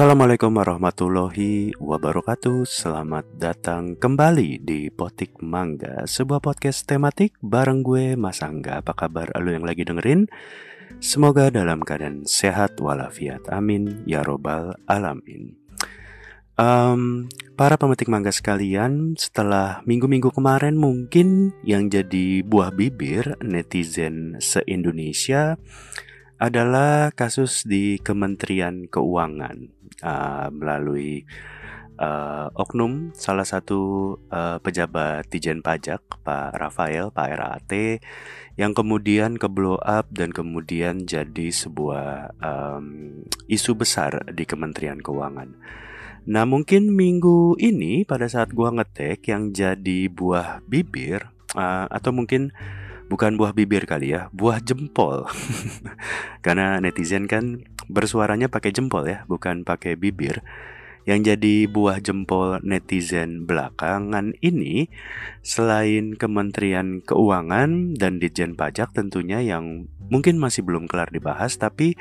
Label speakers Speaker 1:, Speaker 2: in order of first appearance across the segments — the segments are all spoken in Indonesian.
Speaker 1: Assalamualaikum warahmatullahi wabarakatuh. Selamat datang kembali di Potik Mangga Sebuah podcast tematik bareng gue Mas Angga. Apa kabar? Lu yang lagi dengerin? Semoga dalam keadaan sehat walafiat. Amin. Ya Robbal Alamin. Um, Para pemetik mangga sekalian Setelah minggu-minggu kemarin mungkin yang jadi buah bibir netizen se-Indonesia adalah kasus di Kementerian Keuangan uh, melalui uh, oknum salah satu uh, pejabat Dijen Pajak Pak Rafael Pak RAT yang kemudian ke blow up dan kemudian jadi sebuah um, isu besar di Kementerian Keuangan. Nah mungkin minggu ini pada saat gua ngetek yang jadi buah bibir uh, atau mungkin bukan buah bibir kali ya, buah jempol. Karena netizen kan bersuaranya pakai jempol ya, bukan pakai bibir. Yang jadi buah jempol netizen belakangan ini selain Kementerian Keuangan dan Ditjen Pajak tentunya yang mungkin masih belum kelar dibahas tapi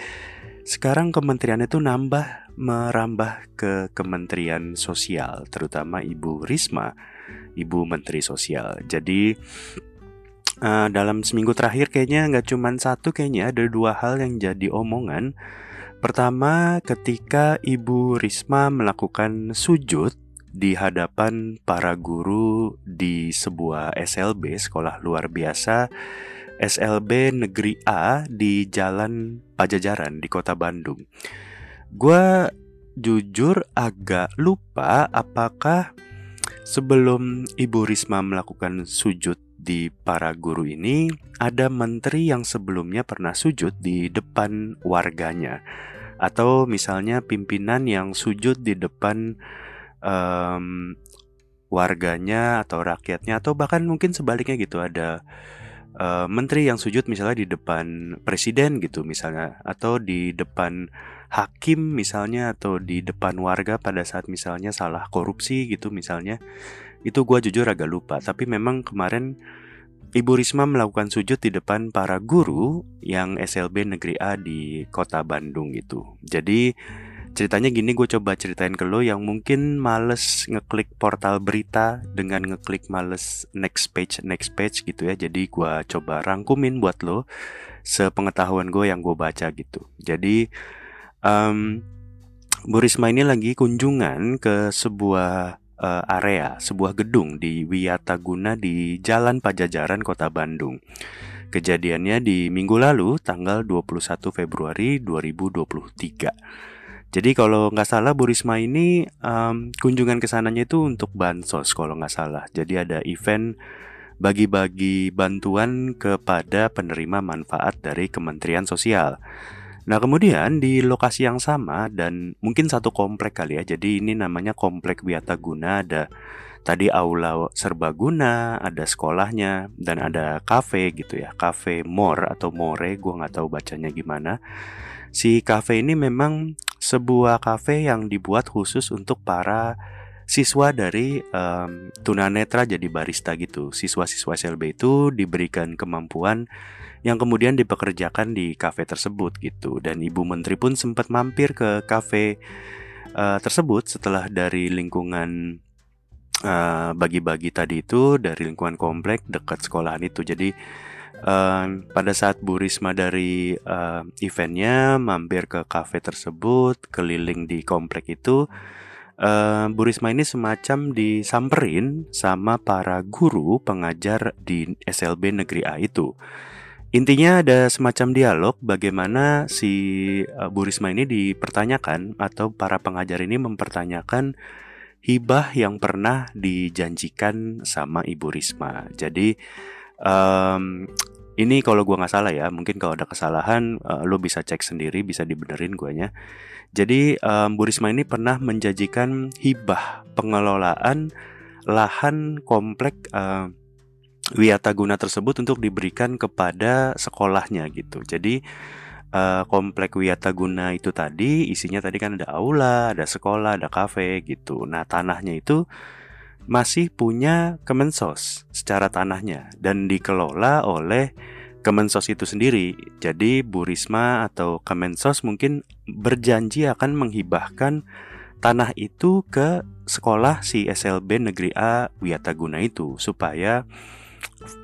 Speaker 1: sekarang kementerian itu nambah merambah ke Kementerian Sosial terutama Ibu Risma, Ibu Menteri Sosial. Jadi uh, dalam seminggu terakhir kayaknya nggak cuma satu kayaknya ada dua hal yang jadi omongan. Pertama, ketika Ibu Risma melakukan sujud di hadapan para guru di sebuah SLB sekolah luar biasa SLB Negeri A di Jalan Pajajaran di Kota Bandung. Gua jujur agak lupa apakah sebelum Ibu Risma melakukan sujud di para guru ini ada menteri yang sebelumnya pernah sujud di depan warganya. Atau misalnya pimpinan yang sujud di depan um, warganya atau rakyatnya atau bahkan mungkin sebaliknya gitu ada uh, menteri yang sujud misalnya di depan presiden gitu misalnya atau di depan hakim misalnya atau di depan warga pada saat misalnya salah korupsi gitu misalnya itu gue jujur agak lupa tapi memang kemarin Ibu Risma melakukan sujud di depan para guru yang SLB Negeri A di kota Bandung gitu. Jadi ceritanya gini gue coba ceritain ke lo yang mungkin males ngeklik portal berita dengan ngeklik males next page next page gitu ya. Jadi gue coba rangkumin buat lo sepengetahuan gue yang gue baca gitu. Jadi um, Bu Risma ini lagi kunjungan ke sebuah uh, area sebuah gedung di Wiyataguna di Jalan Pajajaran Kota Bandung. Kejadiannya di minggu lalu tanggal 21 Februari 2023. Jadi kalau nggak salah Bu Risma ini um, kunjungan ke sananya itu untuk bansos kalau nggak salah. Jadi ada event bagi-bagi bantuan kepada penerima manfaat dari Kementerian Sosial. Nah kemudian di lokasi yang sama dan mungkin satu komplek kali ya Jadi ini namanya komplek Wiataguna Ada tadi aula serbaguna, ada sekolahnya Dan ada cafe gitu ya Cafe More atau More, gue nggak tahu bacanya gimana. Si cafe ini memang sebuah cafe yang dibuat khusus untuk para siswa dari um, tunanetra jadi barista gitu. Siswa-siswa SLB itu diberikan kemampuan yang kemudian dipekerjakan di kafe tersebut gitu dan ibu menteri pun sempat mampir ke kafe uh, tersebut setelah dari lingkungan uh, bagi-bagi tadi itu dari lingkungan komplek dekat sekolahan itu jadi uh, pada saat Bu Risma dari uh, eventnya mampir ke kafe tersebut keliling di komplek itu Uh, Bu Risma ini semacam disamperin sama para guru pengajar di SLB Negeri A itu. Intinya ada semacam dialog bagaimana si uh, Bu Risma ini dipertanyakan atau para pengajar ini mempertanyakan hibah yang pernah dijanjikan sama Ibu Risma. Jadi um, ini kalau gua nggak salah ya, mungkin kalau ada kesalahan uh, lo bisa cek sendiri, bisa dibenerin guanya. Jadi um, Bu Risma ini pernah menjanjikan hibah pengelolaan lahan komplek uh, Wiataguna tersebut untuk diberikan kepada sekolahnya gitu. Jadi uh, komplek Wiataguna itu tadi isinya tadi kan ada aula, ada sekolah, ada kafe gitu. Nah tanahnya itu masih punya Kemensos secara tanahnya dan dikelola oleh Kemensos itu sendiri. Jadi Bu Risma atau Kemensos mungkin berjanji akan menghibahkan tanah itu ke sekolah si SLB Negeri A Wiataguna itu supaya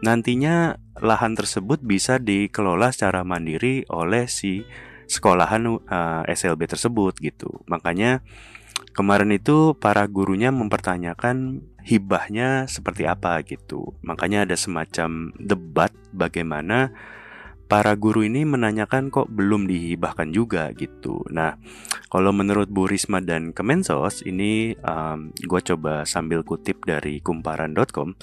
Speaker 1: nantinya lahan tersebut bisa dikelola secara mandiri oleh si sekolahan uh, eh, SLB tersebut gitu. Makanya kemarin itu para gurunya mempertanyakan hibahnya seperti apa gitu. Makanya ada semacam debat bagaimana para guru ini menanyakan kok belum dihibahkan juga gitu. Nah, kalau menurut Bu Risma dan Kemensos ini um, gue coba sambil kutip dari kumparan.com.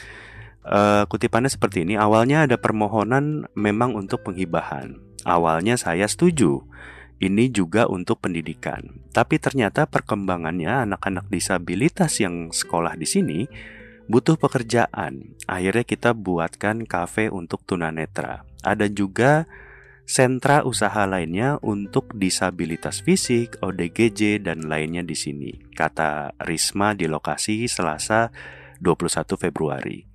Speaker 1: Uh, kutipannya seperti ini. Awalnya ada permohonan memang untuk penghibahan. Awalnya saya setuju. Ini juga untuk pendidikan. Tapi ternyata perkembangannya anak-anak disabilitas yang sekolah di sini butuh pekerjaan. Akhirnya kita buatkan kafe untuk tunanetra. Ada juga sentra usaha lainnya untuk disabilitas fisik, ODGJ, dan lainnya di sini, kata Risma di lokasi Selasa 21 Februari.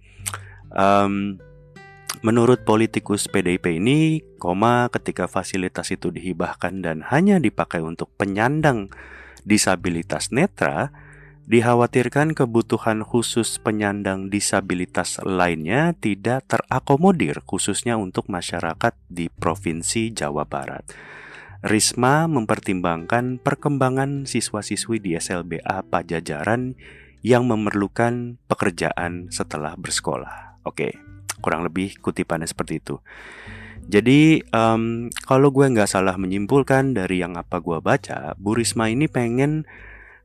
Speaker 1: Um, menurut politikus PDIP ini, koma ketika fasilitas itu dihibahkan dan hanya dipakai untuk penyandang disabilitas netra, Dikhawatirkan kebutuhan khusus penyandang disabilitas lainnya tidak terakomodir khususnya untuk masyarakat di Provinsi Jawa Barat. Risma mempertimbangkan perkembangan siswa-siswi di SLBA Pajajaran yang memerlukan pekerjaan setelah bersekolah. Oke, kurang lebih kutipannya seperti itu. Jadi um, kalau gue nggak salah menyimpulkan dari yang apa gue baca, Bu Risma ini pengen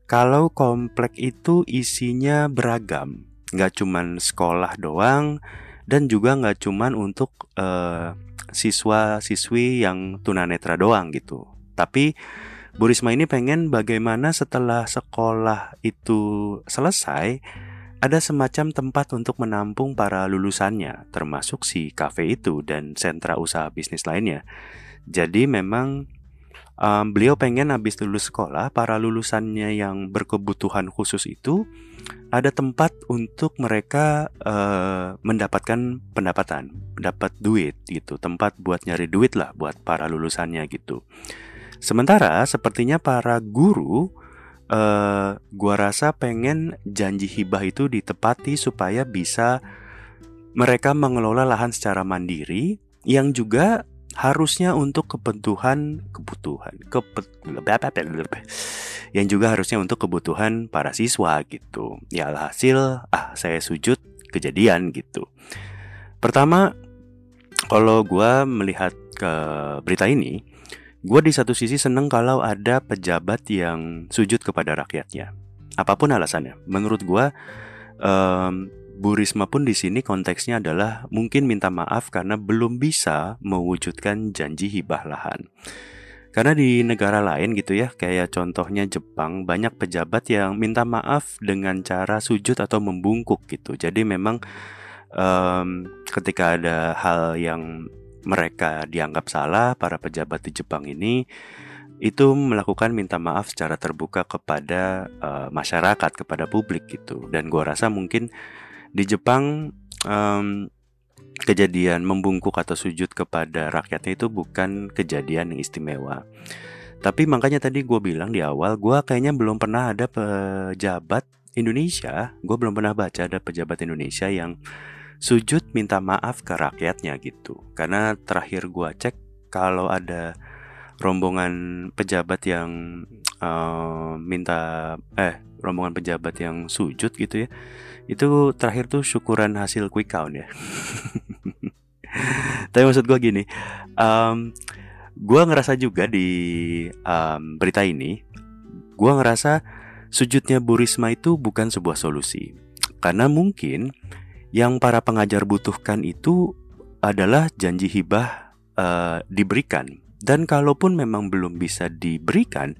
Speaker 1: kalau komplek itu isinya beragam, nggak cuman sekolah doang dan juga nggak cuman untuk uh, siswa-siswi yang tunanetra doang gitu. Tapi Bu Risma ini pengen bagaimana setelah sekolah itu selesai ada semacam tempat untuk menampung para lulusannya, termasuk si kafe itu dan sentra usaha bisnis lainnya. Jadi memang um, beliau pengen habis lulus sekolah para lulusannya yang berkebutuhan khusus itu ada tempat untuk mereka uh, mendapatkan pendapatan, dapat duit gitu, tempat buat nyari duit lah buat para lulusannya gitu. Sementara sepertinya para guru uh, gua rasa pengen janji hibah itu ditepati supaya bisa mereka mengelola lahan secara mandiri yang juga harusnya untuk kebutuhan kebutuhan kepet, yang juga harusnya untuk kebutuhan para siswa gitu. Ya alhasil ah saya sujud kejadian gitu. Pertama kalau gue melihat ke berita ini, gue di satu sisi seneng kalau ada pejabat yang sujud kepada rakyatnya. Apa pun alasannya, menurut gue um, Bu Risma pun di sini konteksnya adalah mungkin minta maaf karena belum bisa mewujudkan janji hibah lahan. Karena di negara lain gitu ya, kayak contohnya Jepang, banyak pejabat yang minta maaf dengan cara sujud atau membungkuk gitu. Jadi memang um, ketika ada hal yang mereka dianggap salah, para pejabat di Jepang ini itu melakukan minta maaf secara terbuka kepada uh, masyarakat, kepada publik gitu. Dan gua rasa mungkin di Jepang um, kejadian membungkuk atau sujud kepada rakyatnya itu bukan kejadian yang istimewa. Tapi makanya tadi gue bilang di awal, gue kayaknya belum pernah ada pejabat Indonesia, gue belum pernah baca ada pejabat Indonesia yang sujud minta maaf ke rakyatnya gitu. Karena terakhir gue cek kalau ada rombongan pejabat yang uh, minta eh rombongan pejabat yang sujud gitu ya itu terakhir tuh syukuran hasil quick count ya tapi maksud gue gini um, gue ngerasa juga di um, berita ini gue ngerasa sujudnya Bu Risma itu bukan sebuah solusi karena mungkin yang para pengajar butuhkan itu adalah janji hibah uh, diberikan dan kalaupun memang belum bisa diberikan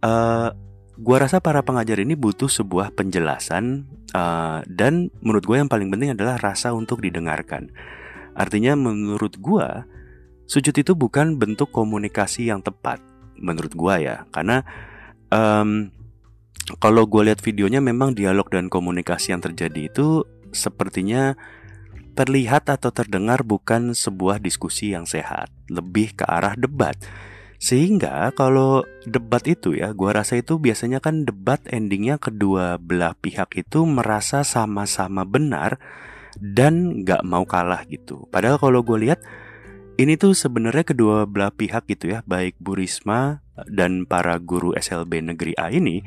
Speaker 1: uh, Gua rasa para pengajar ini butuh sebuah penjelasan uh, dan menurut gue yang paling penting adalah rasa untuk didengarkan. Artinya menurut gue sujud itu bukan bentuk komunikasi yang tepat menurut gue ya, karena um, kalau gue lihat videonya memang dialog dan komunikasi yang terjadi itu sepertinya terlihat atau terdengar bukan sebuah diskusi yang sehat, lebih ke arah debat. Sehingga kalau debat itu ya, gua rasa itu biasanya kan debat endingnya kedua belah pihak itu merasa sama-sama benar dan nggak mau kalah gitu. Padahal kalau gue lihat ini tuh sebenarnya kedua belah pihak gitu ya, baik Bu Risma dan para guru SLB Negeri A ini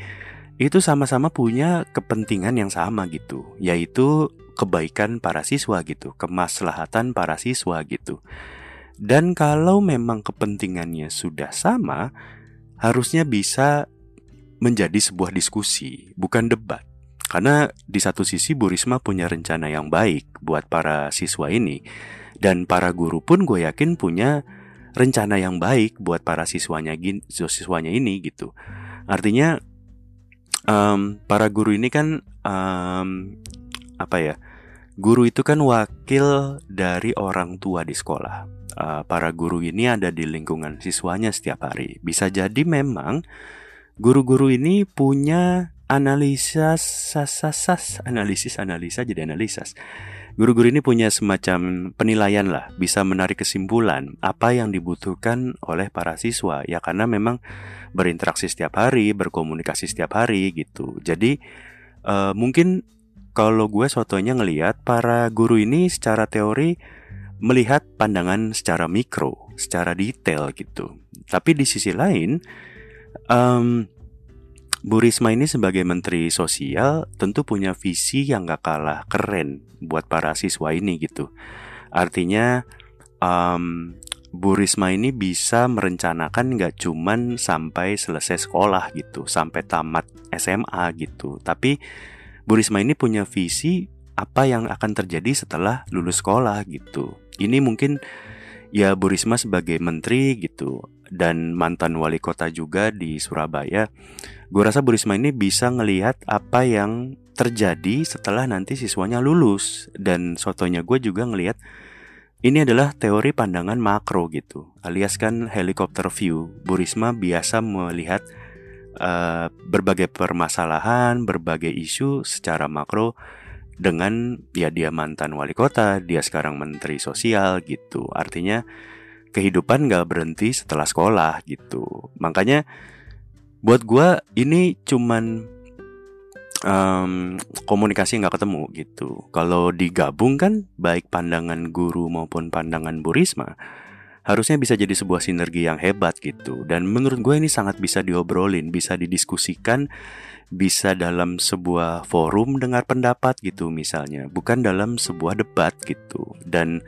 Speaker 1: itu sama-sama punya kepentingan yang sama gitu, yaitu kebaikan para siswa gitu, kemaslahatan para siswa gitu. Dan kalau memang kepentingannya sudah sama, harusnya bisa menjadi sebuah diskusi, bukan debat. Karena di satu sisi Bu Risma punya rencana yang baik buat para siswa ini, dan para guru pun gue yakin punya rencana yang baik buat para siswanya siswanya ini gitu. Artinya um, para guru ini kan um, apa ya? Guru itu kan wakil dari orang tua di sekolah. Uh, para guru ini ada di lingkungan siswanya setiap hari. Bisa jadi memang guru-guru ini punya analisa sas, analisis analisa jadi analisas Guru-guru ini punya semacam penilaian lah, bisa menarik kesimpulan apa yang dibutuhkan oleh para siswa ya karena memang berinteraksi setiap hari, berkomunikasi setiap hari gitu. Jadi uh, mungkin kalau gue sotonya ngelihat para guru ini secara teori melihat pandangan secara mikro, secara detail gitu. Tapi di sisi lain, um, Bu Risma ini sebagai Menteri Sosial tentu punya visi yang gak kalah keren buat para siswa ini gitu. Artinya um, Bu Risma ini bisa merencanakan gak cuman sampai selesai sekolah gitu, sampai tamat SMA gitu. Tapi Bu Risma ini punya visi apa yang akan terjadi setelah lulus sekolah gitu. Ini mungkin ya Bu Risma sebagai menteri gitu dan mantan wali kota juga di Surabaya gue rasa Bu Risma ini bisa ngelihat apa yang terjadi setelah nanti siswanya lulus. Dan sotonya gue juga ngelihat ini adalah teori pandangan makro gitu alias kan helikopter view. Bu Risma biasa melihat uh, berbagai permasalahan berbagai isu secara makro dengan ya dia mantan wali kota dia sekarang menteri sosial gitu. Artinya kehidupan gak berhenti setelah sekolah gitu makanya buat gue ini cuman um, komunikasi nggak ketemu gitu. Kalau digabung kan baik pandangan guru maupun pandangan Bu Risma harusnya bisa jadi sebuah sinergi yang hebat gitu. Dan menurut gue ini sangat bisa diobrolin, bisa didiskusikan, bisa dalam sebuah forum dengar pendapat gitu misalnya, bukan dalam sebuah debat gitu. Dan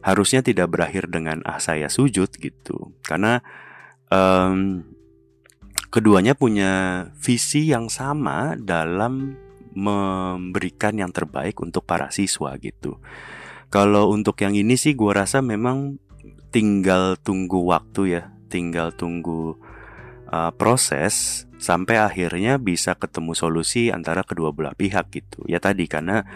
Speaker 1: harusnya tidak berakhir dengan ah saya sujud gitu, karena um, keduanya punya visi yang sama dalam memberikan yang terbaik untuk para siswa gitu. Kalau untuk yang ini sih gue rasa memang tinggal tunggu waktu ya, tinggal tunggu uh, proses sampai akhirnya bisa ketemu solusi antara kedua belah pihak gitu. Ya tadi karena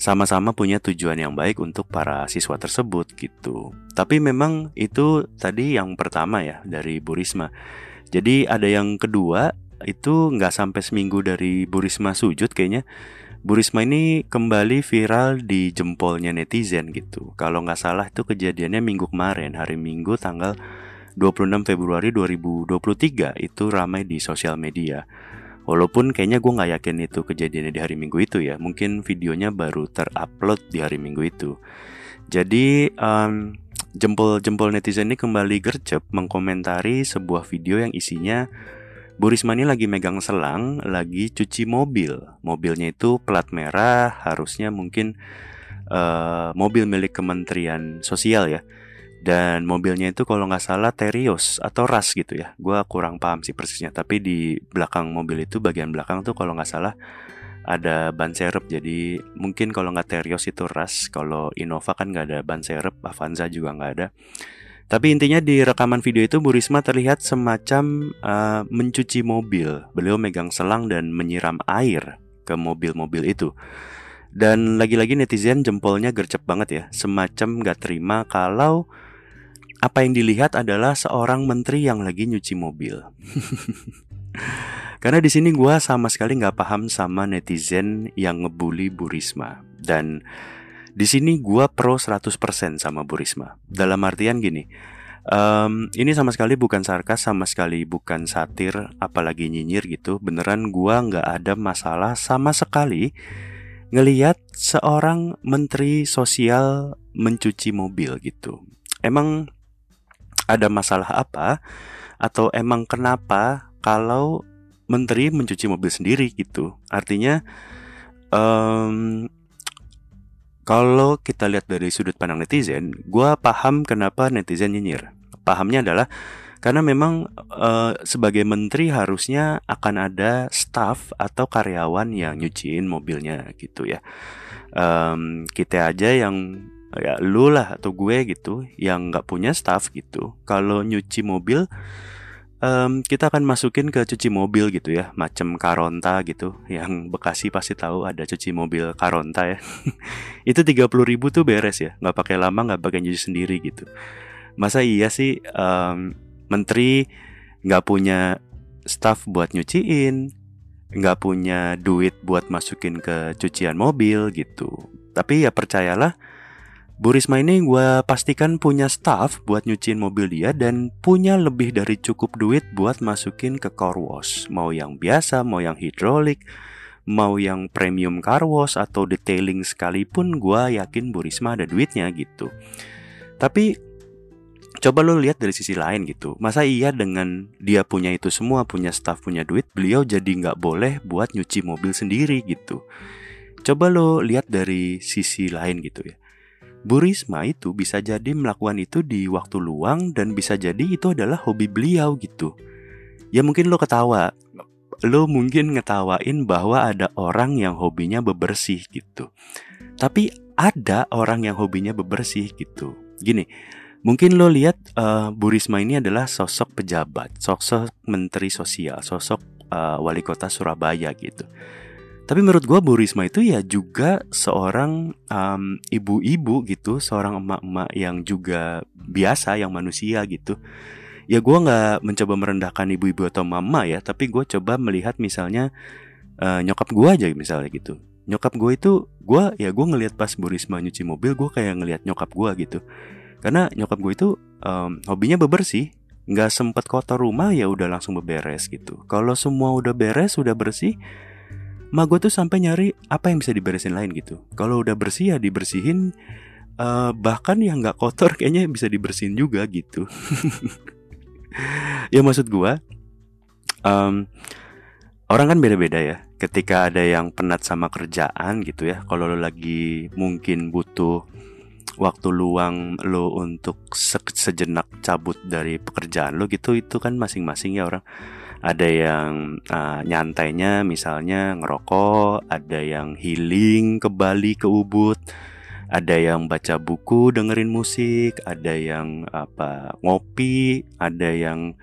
Speaker 1: sama-sama punya tujuan yang baik untuk para siswa tersebut gitu. Tapi memang itu tadi yang pertama ya dari Bu Risma jadi ada yang kedua itu nggak sampai seminggu dari Burisma sujud kayaknya. Burisma ini kembali viral di jempolnya netizen gitu. Kalau nggak salah itu kejadiannya minggu kemarin, hari Minggu tanggal 26 Februari 2023 itu ramai di sosial media. Walaupun kayaknya gue nggak yakin itu kejadiannya di hari Minggu itu ya. Mungkin videonya baru terupload di hari Minggu itu. Jadi um, Jempol-jempol netizen ini kembali gercep mengkomentari sebuah video yang isinya Bu Risma ini lagi megang selang, lagi cuci mobil. Mobilnya itu plat merah, harusnya mungkin uh, mobil milik Kementerian Sosial ya. Dan mobilnya itu kalau nggak salah Terios atau Ras gitu ya. Gue kurang paham sih persisnya. Tapi di belakang mobil itu bagian belakang tuh kalau nggak salah ada ban serep. Jadi mungkin kalau nggak Terios itu ras kalau Innova kan nggak ada ban serep Avanza juga nggak ada. Tapi intinya di rekaman video itu Bu Risma terlihat semacam uh, mencuci mobil. Beliau megang selang dan menyiram air ke mobil-mobil itu. Dan lagi-lagi netizen jempolnya gercep banget ya. Semacam nggak terima kalau apa yang dilihat adalah seorang menteri yang lagi nyuci mobil Karena di sini gue sama sekali nggak paham sama netizen yang ngebully Bu Risma dan Di sini gue pro 100% sama Bu Risma. Dalam artian gini, um, ini sama sekali bukan sarkas, sama sekali bukan satir, apalagi nyinyir gitu. Beneran gue nggak ada masalah sama sekali ngeliat seorang menteri sosial mencuci mobil gitu. Emang ada masalah apa? Atau emang kenapa kalau menteri mencuci mobil sendiri gitu? Artinya um, kalau kita lihat dari sudut pandang netizen, gue paham kenapa netizen nyinyir. Pahamnya adalah karena memang uh, sebagai menteri harusnya akan ada staff atau karyawan yang nyuciin mobilnya gitu ya. Um, kita aja yang ya lu lah atau gue gitu yang nggak punya staff gitu. Kalau nyuci mobil um, kita akan masukin ke cuci mobil gitu ya, macam Karonta gitu. Yang Bekasi pasti tahu ada cuci mobil Karonta ya. itu 30 ribu tuh beres ya, nggak pakai lama, nggak pakai nyuci sendiri gitu. Masa iya sih um, menteri nggak punya staff buat nyuciin, nggak punya duit buat masukin ke cucian mobil gitu. Tapi ya percayalah Bu Risma ini gue pastikan punya staff buat nyuciin mobil dia dan punya lebih dari cukup duit buat masukin ke car wash. Mau yang biasa, mau yang hidrolik, mau yang premium car wash atau detailing sekalipun gue yakin Bu Risma ada duitnya gitu. Tapi coba lo lihat dari sisi lain gitu. Masa iya dengan dia punya itu semua, punya staff, punya duit, beliau jadi nggak boleh buat nyuci mobil sendiri gitu. Coba lo lihat dari sisi lain gitu ya Bu Risma itu bisa jadi melakukan itu di waktu luang dan bisa jadi itu adalah hobi beliau gitu. Ya mungkin lo ketawa, lo mungkin ngetawain bahwa ada orang yang hobinya bebersih gitu. Tapi ada orang yang hobinya bebersih gitu. Gini, mungkin lo lihat uh, Bu Risma ini adalah sosok pejabat, sosok menteri sosial, sosok uh, wali kota Surabaya gitu. Tapi menurut gue Bu Risma itu ya juga seorang ibu-ibu um, gitu, seorang emak-emak yang juga biasa, yang manusia gitu. Ya gue nggak mencoba merendahkan ibu-ibu atau mama ya, tapi gue coba melihat misalnya uh, nyokap gue aja misalnya gitu. Nyokap gue itu, gue ya gue ngelihat pas Bu Risma nyuci mobil, gue kayak ngelihat nyokap gue gitu. Karena nyokap gue itu um, hobinya bebersih, nggak sempet kotor rumah ya udah langsung beberes gitu. Kalau semua udah beres, udah bersih, Ma gue tuh sampai nyari apa yang bisa diberesin lain gitu. Kalau udah bersih ya dibersihin. Uh, bahkan yang nggak kotor kayaknya bisa dibersihin juga gitu. ya maksud gue, um, orang kan beda-beda ya. Ketika ada yang penat sama kerjaan gitu ya. Kalau lo lagi mungkin butuh waktu luang lo untuk se sejenak cabut dari pekerjaan lo gitu itu kan masing-masing ya orang ada yang uh, nyantainya misalnya ngerokok, ada yang healing ke Bali ke Ubud, ada yang baca buku dengerin musik, ada yang apa ngopi, ada yang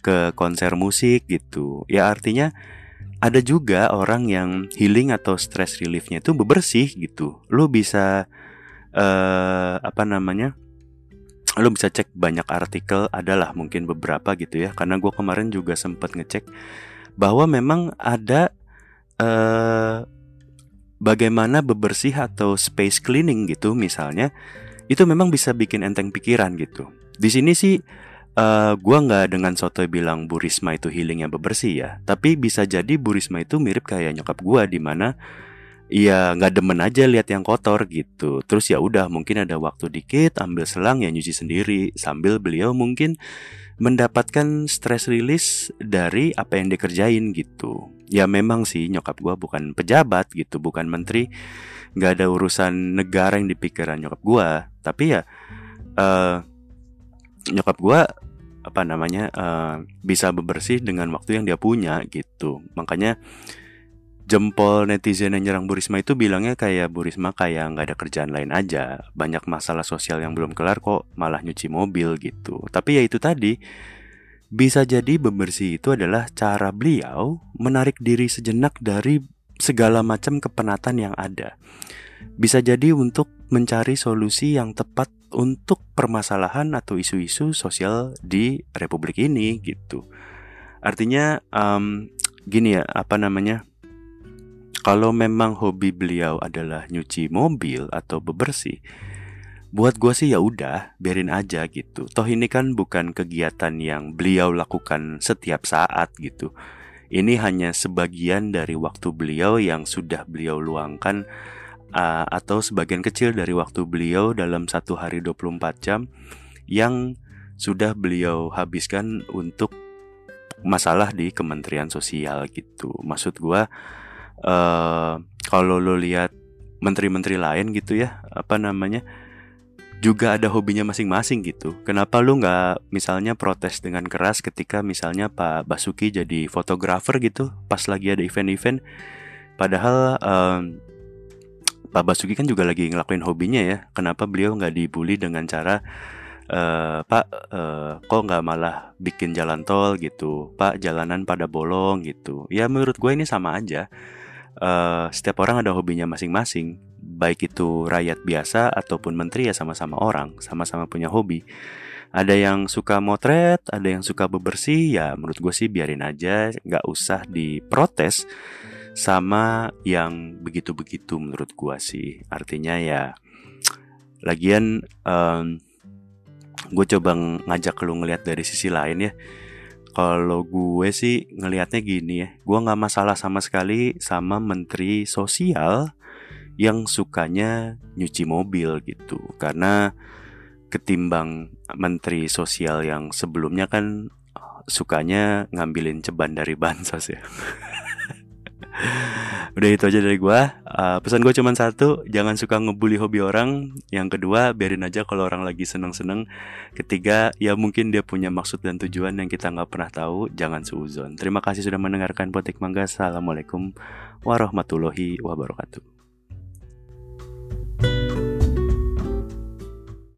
Speaker 1: ke konser musik gitu. Ya artinya ada juga orang yang healing atau stress reliefnya itu bebersih gitu. Lo bisa uh, apa namanya? Lo bisa cek banyak artikel adalah mungkin beberapa gitu ya. Karena gue kemarin juga sempat ngecek bahwa memang ada uh, bagaimana bebersih atau space cleaning gitu misalnya itu memang bisa bikin enteng pikiran gitu. Di sini sih uh, gue nggak dengan soto bilang Bu Risma itu healing yang bebersih ya. Tapi bisa jadi Bu Risma itu mirip kayak nyokap gue di mana Iya nggak demen aja lihat yang kotor gitu. Terus ya udah mungkin ada waktu dikit Ambil selang ya nyuci sendiri. Sambil beliau mungkin mendapatkan stress release Dari apa yang dikerjain gitu. Ya memang sih nyokap gue bukan pejabat gitu Bukan menteri. Gak ada urusan negara yang dipikiran nyokap gue Tapi ya uh, Nyokap gue apa namanya uh, bisa bebersih dengan waktu yang dia punya gitu. Makanya jempol netizen yang nyerang Bu Risma itu bilangnya kayak Bu Risma kayak nggak ada kerjaan lain aja. Banyak masalah sosial yang belum kelar kok malah nyuci mobil gitu. Tapi ya itu tadi bisa jadi bebersih itu adalah cara beliau menarik diri sejenak dari segala macam kepenatan yang ada. Bisa jadi untuk mencari solusi yang tepat untuk permasalahan atau isu-isu sosial di republik ini gitu. Artinya um, gini ya apa namanya kalau memang hobi beliau adalah nyuci mobil atau bebersih, buat gue sih ya udah biarin aja gitu. Toh ini kan bukan kegiatan yang beliau lakukan setiap saat gitu. Ini hanya sebagian dari waktu beliau yang sudah beliau luangkan uh, atau sebagian kecil dari waktu beliau dalam satu hari 24 jam yang sudah beliau habiskan untuk masalah di Kementerian Sosial gitu. Maksud gue uh, kalau lo lihat menteri-menteri lain gitu ya apa namanya juga ada hobinya masing-masing gitu. Kenapa lu nggak misalnya protes dengan keras ketika misalnya Pak Basuki jadi fotografer gitu pas lagi ada event-event, padahal um, Pak Basuki kan juga lagi ngelakuin hobinya ya. Kenapa beliau nggak dibully dengan cara uh, Pak uh, kok nggak malah bikin jalan tol gitu, Pak jalanan pada bolong gitu. Ya menurut gue ini sama aja uh, setiap orang ada hobinya masing-masing baik itu rakyat biasa ataupun menteri ya sama-sama orang sama-sama punya hobi ada yang suka motret, ada yang suka bebersih, ya menurut gue sih biarin aja, nggak usah diprotes sama yang begitu-begitu menurut gue sih. Artinya ya, lagian um, gue coba ngajak lu ngeliat dari sisi lain ya. Kalau gue sih ngelihatnya gini ya, gue nggak masalah sama sekali sama menteri sosial yang sukanya nyuci mobil gitu, karena ketimbang menteri sosial yang sebelumnya kan sukanya ngambilin ceban dari bansos ya. Udah itu aja dari gue uh, Pesan gue cuma satu Jangan suka ngebully hobi orang. Yang kedua biarin aja kalau orang lagi seneng-seneng. Ketiga ya mungkin dia punya maksud dan tujuan Yang kita nggak pernah tahu Jangan suuzon Terima kasih sudah mendengarkan Potik Mangga. Assalamualaikum warahmatullahi wabarakatuh